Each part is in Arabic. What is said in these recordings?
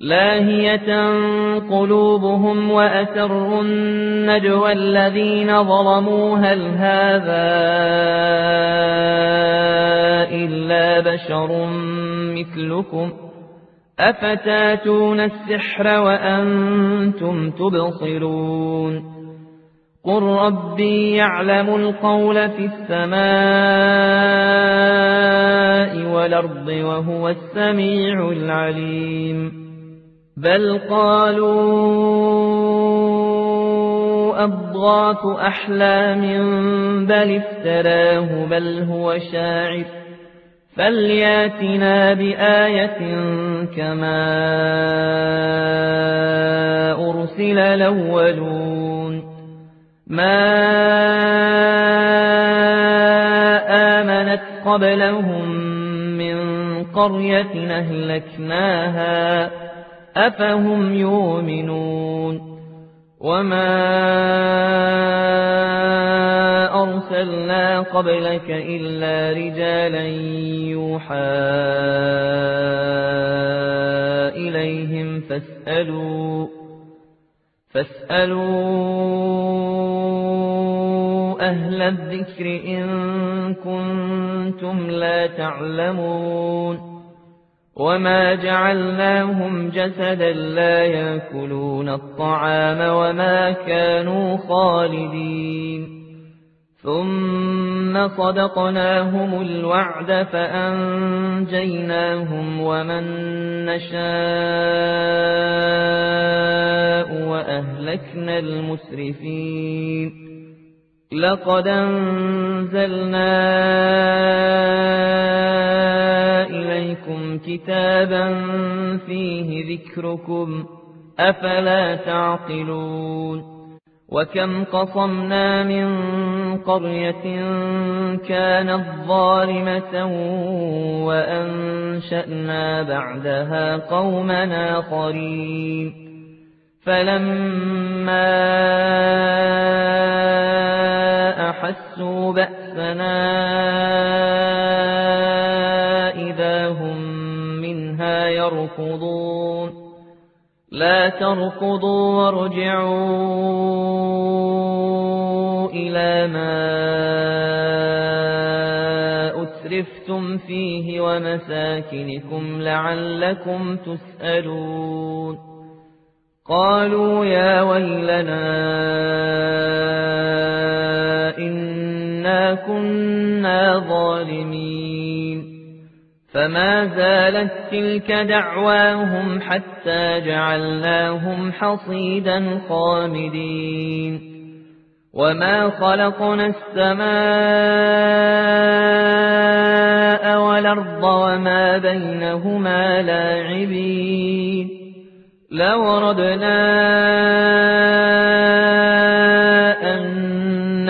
لاهية قلوبهم وأسروا النجوى الذين ظلموا هل هذا إلا بشر مثلكم أفتاتون السحر وأنتم تبصرون قل ربي يعلم القول في السماء والأرض وهو السميع العليم بل قالوا أضغاث أحلام بل افتراه بل هو شاعر فلياتنا بآية كما أرسل الأولون ما آمنت قبلهم من قرية أهلكناها أفهم يؤمنون وما أرسلنا قبلك إلا رجالا يوحى إليهم فاسألوا فاسألوا أهل الذكر إن كنتم لا تعلمون وما جعلناهم جسدا لا يأكلون الطعام وما كانوا خالدين ثم صدقناهم الوعد فأنجيناهم ومن نشاء وأهلكنا المسرفين لقد أنزلنا إليكم كتابا فيه ذكركم أفلا تعقلون؟ وكم قصمنا من قرية كانت ظالمة وأنشأنا بعدها قومنا آخرين. فلما أحسوا بأسنا إذا هم منها يركضون. لا تركضوا وارجعوا إلى ما أسرفتم فيه ومساكنكم لعلكم تسألون. قالوا يا ويلنا إنا كنا ظالمين فما زالت تلك دعواهم حتى جعلناهم حصيدا خامدين وما خلقنا السماء والأرض وما بينهما لاعبين لو ردنا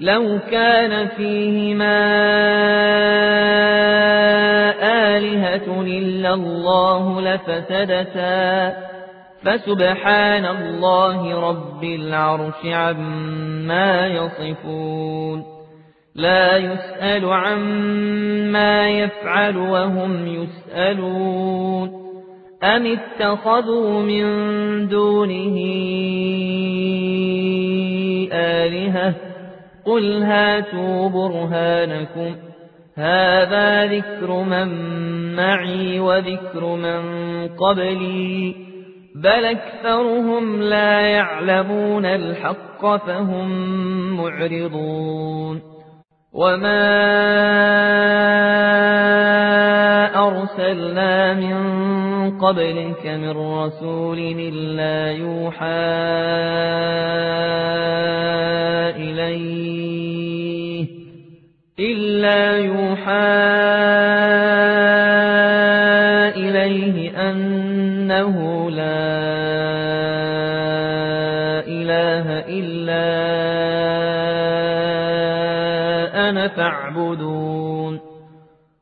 لو كان فيهما آلهة إلا الله لفسدتا. فسبحان الله رب العرش عما يصفون. لا يسأل عما يفعل وهم يسألون. أم اتخذوا من دونه آلهة قل هاتوا برهانكم هذا ذكر من معي وذكر من قبلي بل أكثرهم لا يعلمون الحق فهم معرضون وما أرسلنا من قبلك من رسول إلا يوحى إليه إلا يوحى إليه أنه لا إله إلا أنا فاعبدون.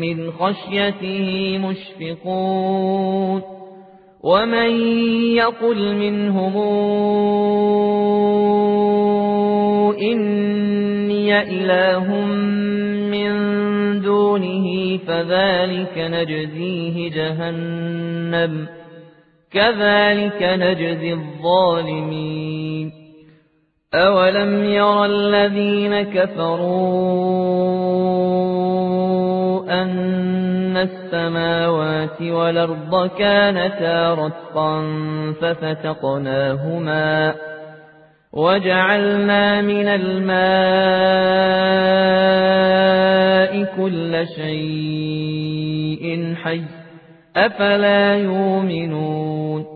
من خشيته مشفقون ومن يقل منهم إني إله من دونه فذلك نجزيه جهنم كذلك نجزي الظالمين أولم يرى الذين كفروا أن السماوات والأرض كانتا رتقا ففتقناهما وجعلنا من الماء كل شيء حي أفلا يؤمنون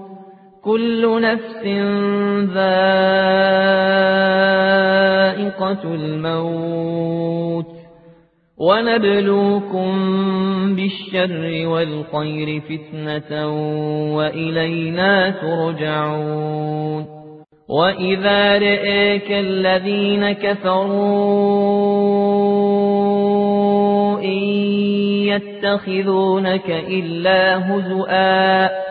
كل نفس ذائقة الموت ونبلوكم بالشر والخير فتنة وإلينا ترجعون وإذا رئيك الذين كفروا إن يتخذونك إلا هزؤا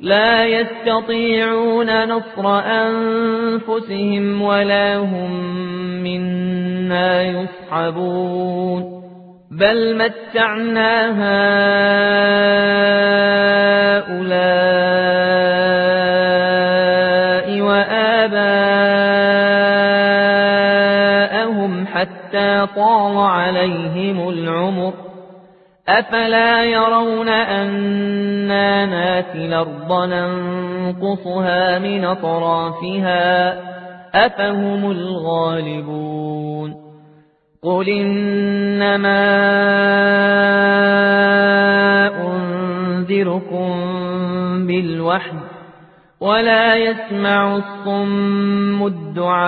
لا يستطيعون نصر أنفسهم ولا هم منا يسحبون بل متعنا هؤلاء وآباءهم حتى طال عليهم العمر أفلا يرون أنا ناتي الأرض ننقصها من أطرافها أفهم الغالبون قل إنما أنذركم بالوحي ولا يسمع الصم الدعاء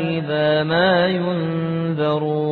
إذا ما ينذرون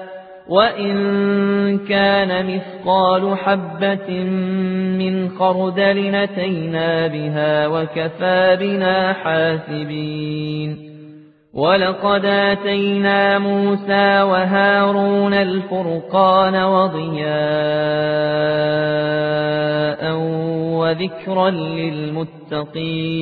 وإن كان مثقال حبة من خردل نتينا بها وكفى بنا حاسبين ولقد آتينا موسى وهارون الفرقان وضياء وذكرا للمتقين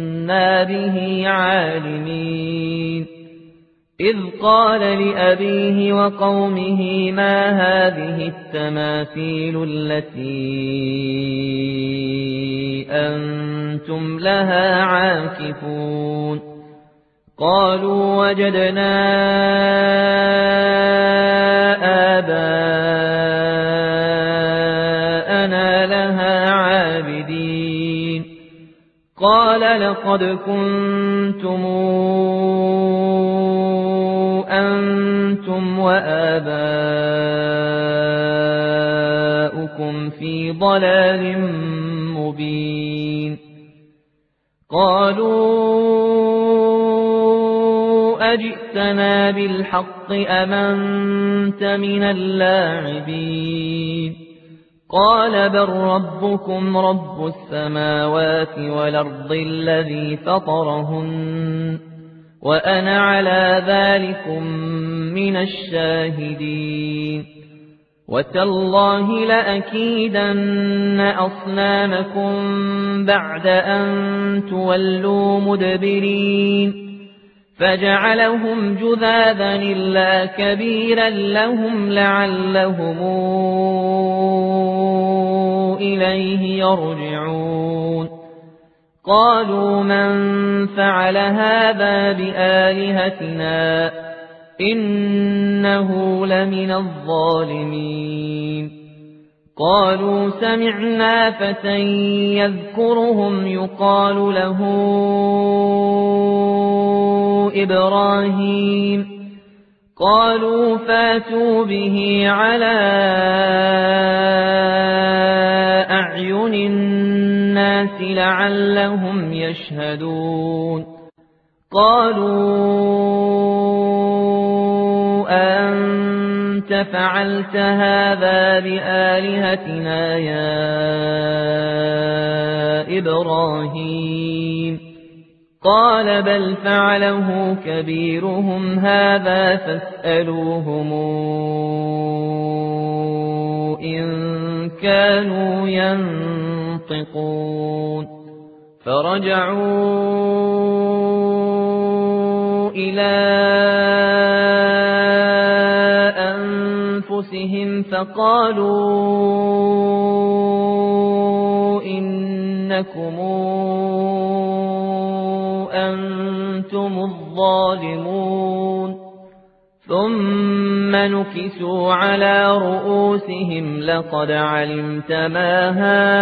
به عالمين إذ قال لأبيه وقومه ما هذه التماثيل التي أنتم لها عاكفون قالوا وجدنا آباءنا قال لقد كنتم أنتم وآباؤكم في ضلال مبين. قالوا أجئتنا بالحق أمنت من اللاعبين. قال بل ربكم رب السماوات والأرض الذي فطرهن وأنا على ذلكم من الشاهدين وتالله لأكيدن أصنامكم بعد أن تولوا مدبرين فجعلهم جذاذا إلا كبيرا لهم لعلهم إليه يرجعون. قالوا من فعل هذا بآلهتنا إنه لمن الظالمين. قالوا سمعنا فتى يذكرهم يقال له إبراهيم. قالوا فاتوا به على أعين الناس لعلهم يشهدون. قالوا أنت فعلت هذا بآلهتنا يا إبراهيم؟ قال بل فعله كبيرهم هذا فاسألوهم إن كانوا ينطقون. فرجعوا إلى أنفسهم فقالوا إنكم أنتم الظالمون ثم نكسوا على رؤوسهم لقد علمت ما هؤلاء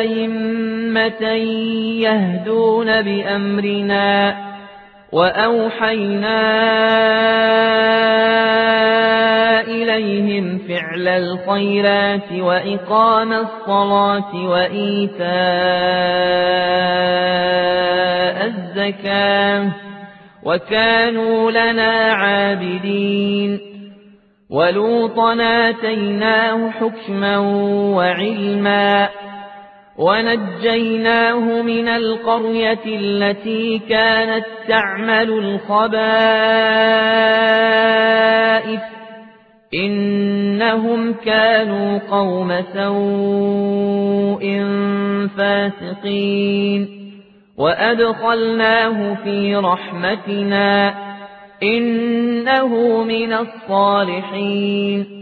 أئمة يهدون بأمرنا وأوحينا إليهم فعل الخيرات وإقام الصلاة وإيتاء الزكاة وكانوا لنا عابدين ولوطا آتيناه حكما وعلما ونجيناه من القرية التي كانت تعمل الخبائث. إنهم كانوا قوم سوء فاسقين. وأدخلناه في رحمتنا. إنه من الصالحين.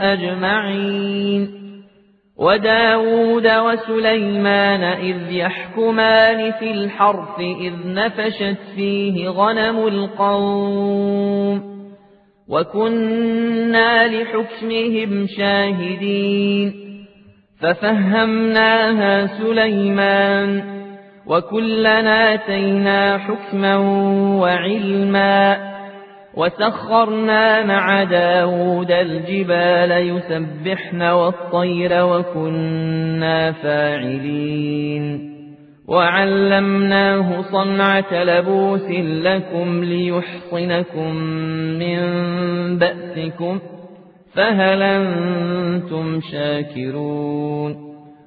أجمعين. وداود وسليمان إذ يحكمان في الحرف إذ نفشت فيه غنم القوم. وكنا لحكمهم شاهدين. ففهمناها سليمان. وكلنا آتينا حكما وعلما. وسخرنا مع داود الجبال يسبحن والطير وكنا فاعلين. وعلمناه صنعة لبوس لكم ليحصنكم من بأسكم فهل أنتم شاكرون؟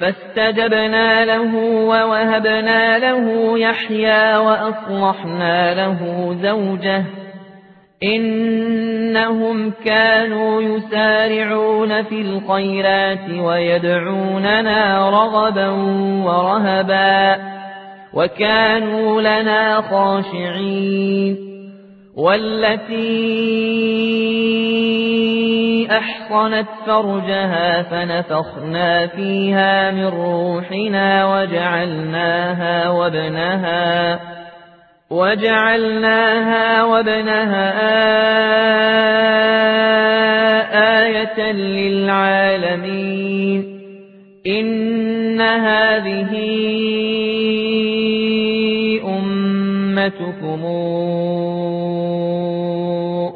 فاستجبنا له ووهبنا له يحيى وأصلحنا له زوجه. إنهم كانوا يسارعون في الخيرات ويدعوننا رغبا ورهبا. وكانوا لنا خاشعين. والتي أحصنت فرجها فنفخنا فيها من روحنا وجعلناها وابنها وجعلناها وابنها آية للعالمين. إن هذه أمتكم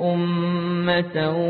أمة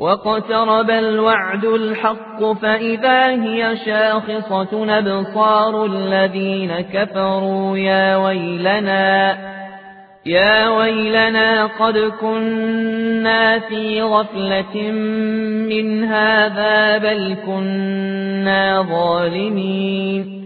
واقترب الوعد الحق فإذا هي شاخصة أبصار الذين كفروا يا ويلنا يا ويلنا قد كنا في غفلة من هذا بل كنا ظالمين.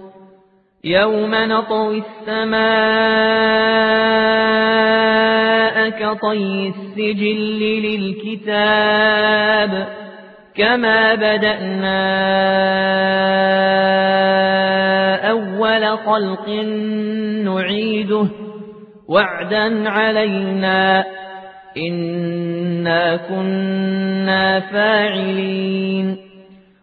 يوم نطوي السماء كطي السجل للكتاب كما بدأنا أول خلق نعيده وعدا علينا إنا كنا فاعلين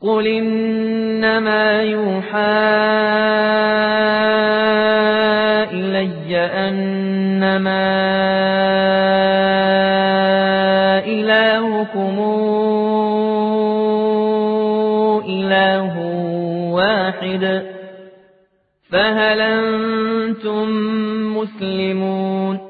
قل إنما يوحى إلي أنما إلهكم إله واحد فهل أنتم مسلمون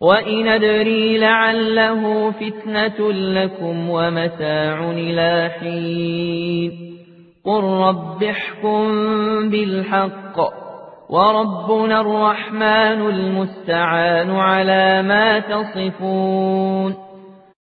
وإن أدري لعله فتنة لكم ومتاع إلى حين قل رب احكم بالحق وربنا الرحمن المستعان على ما تصفون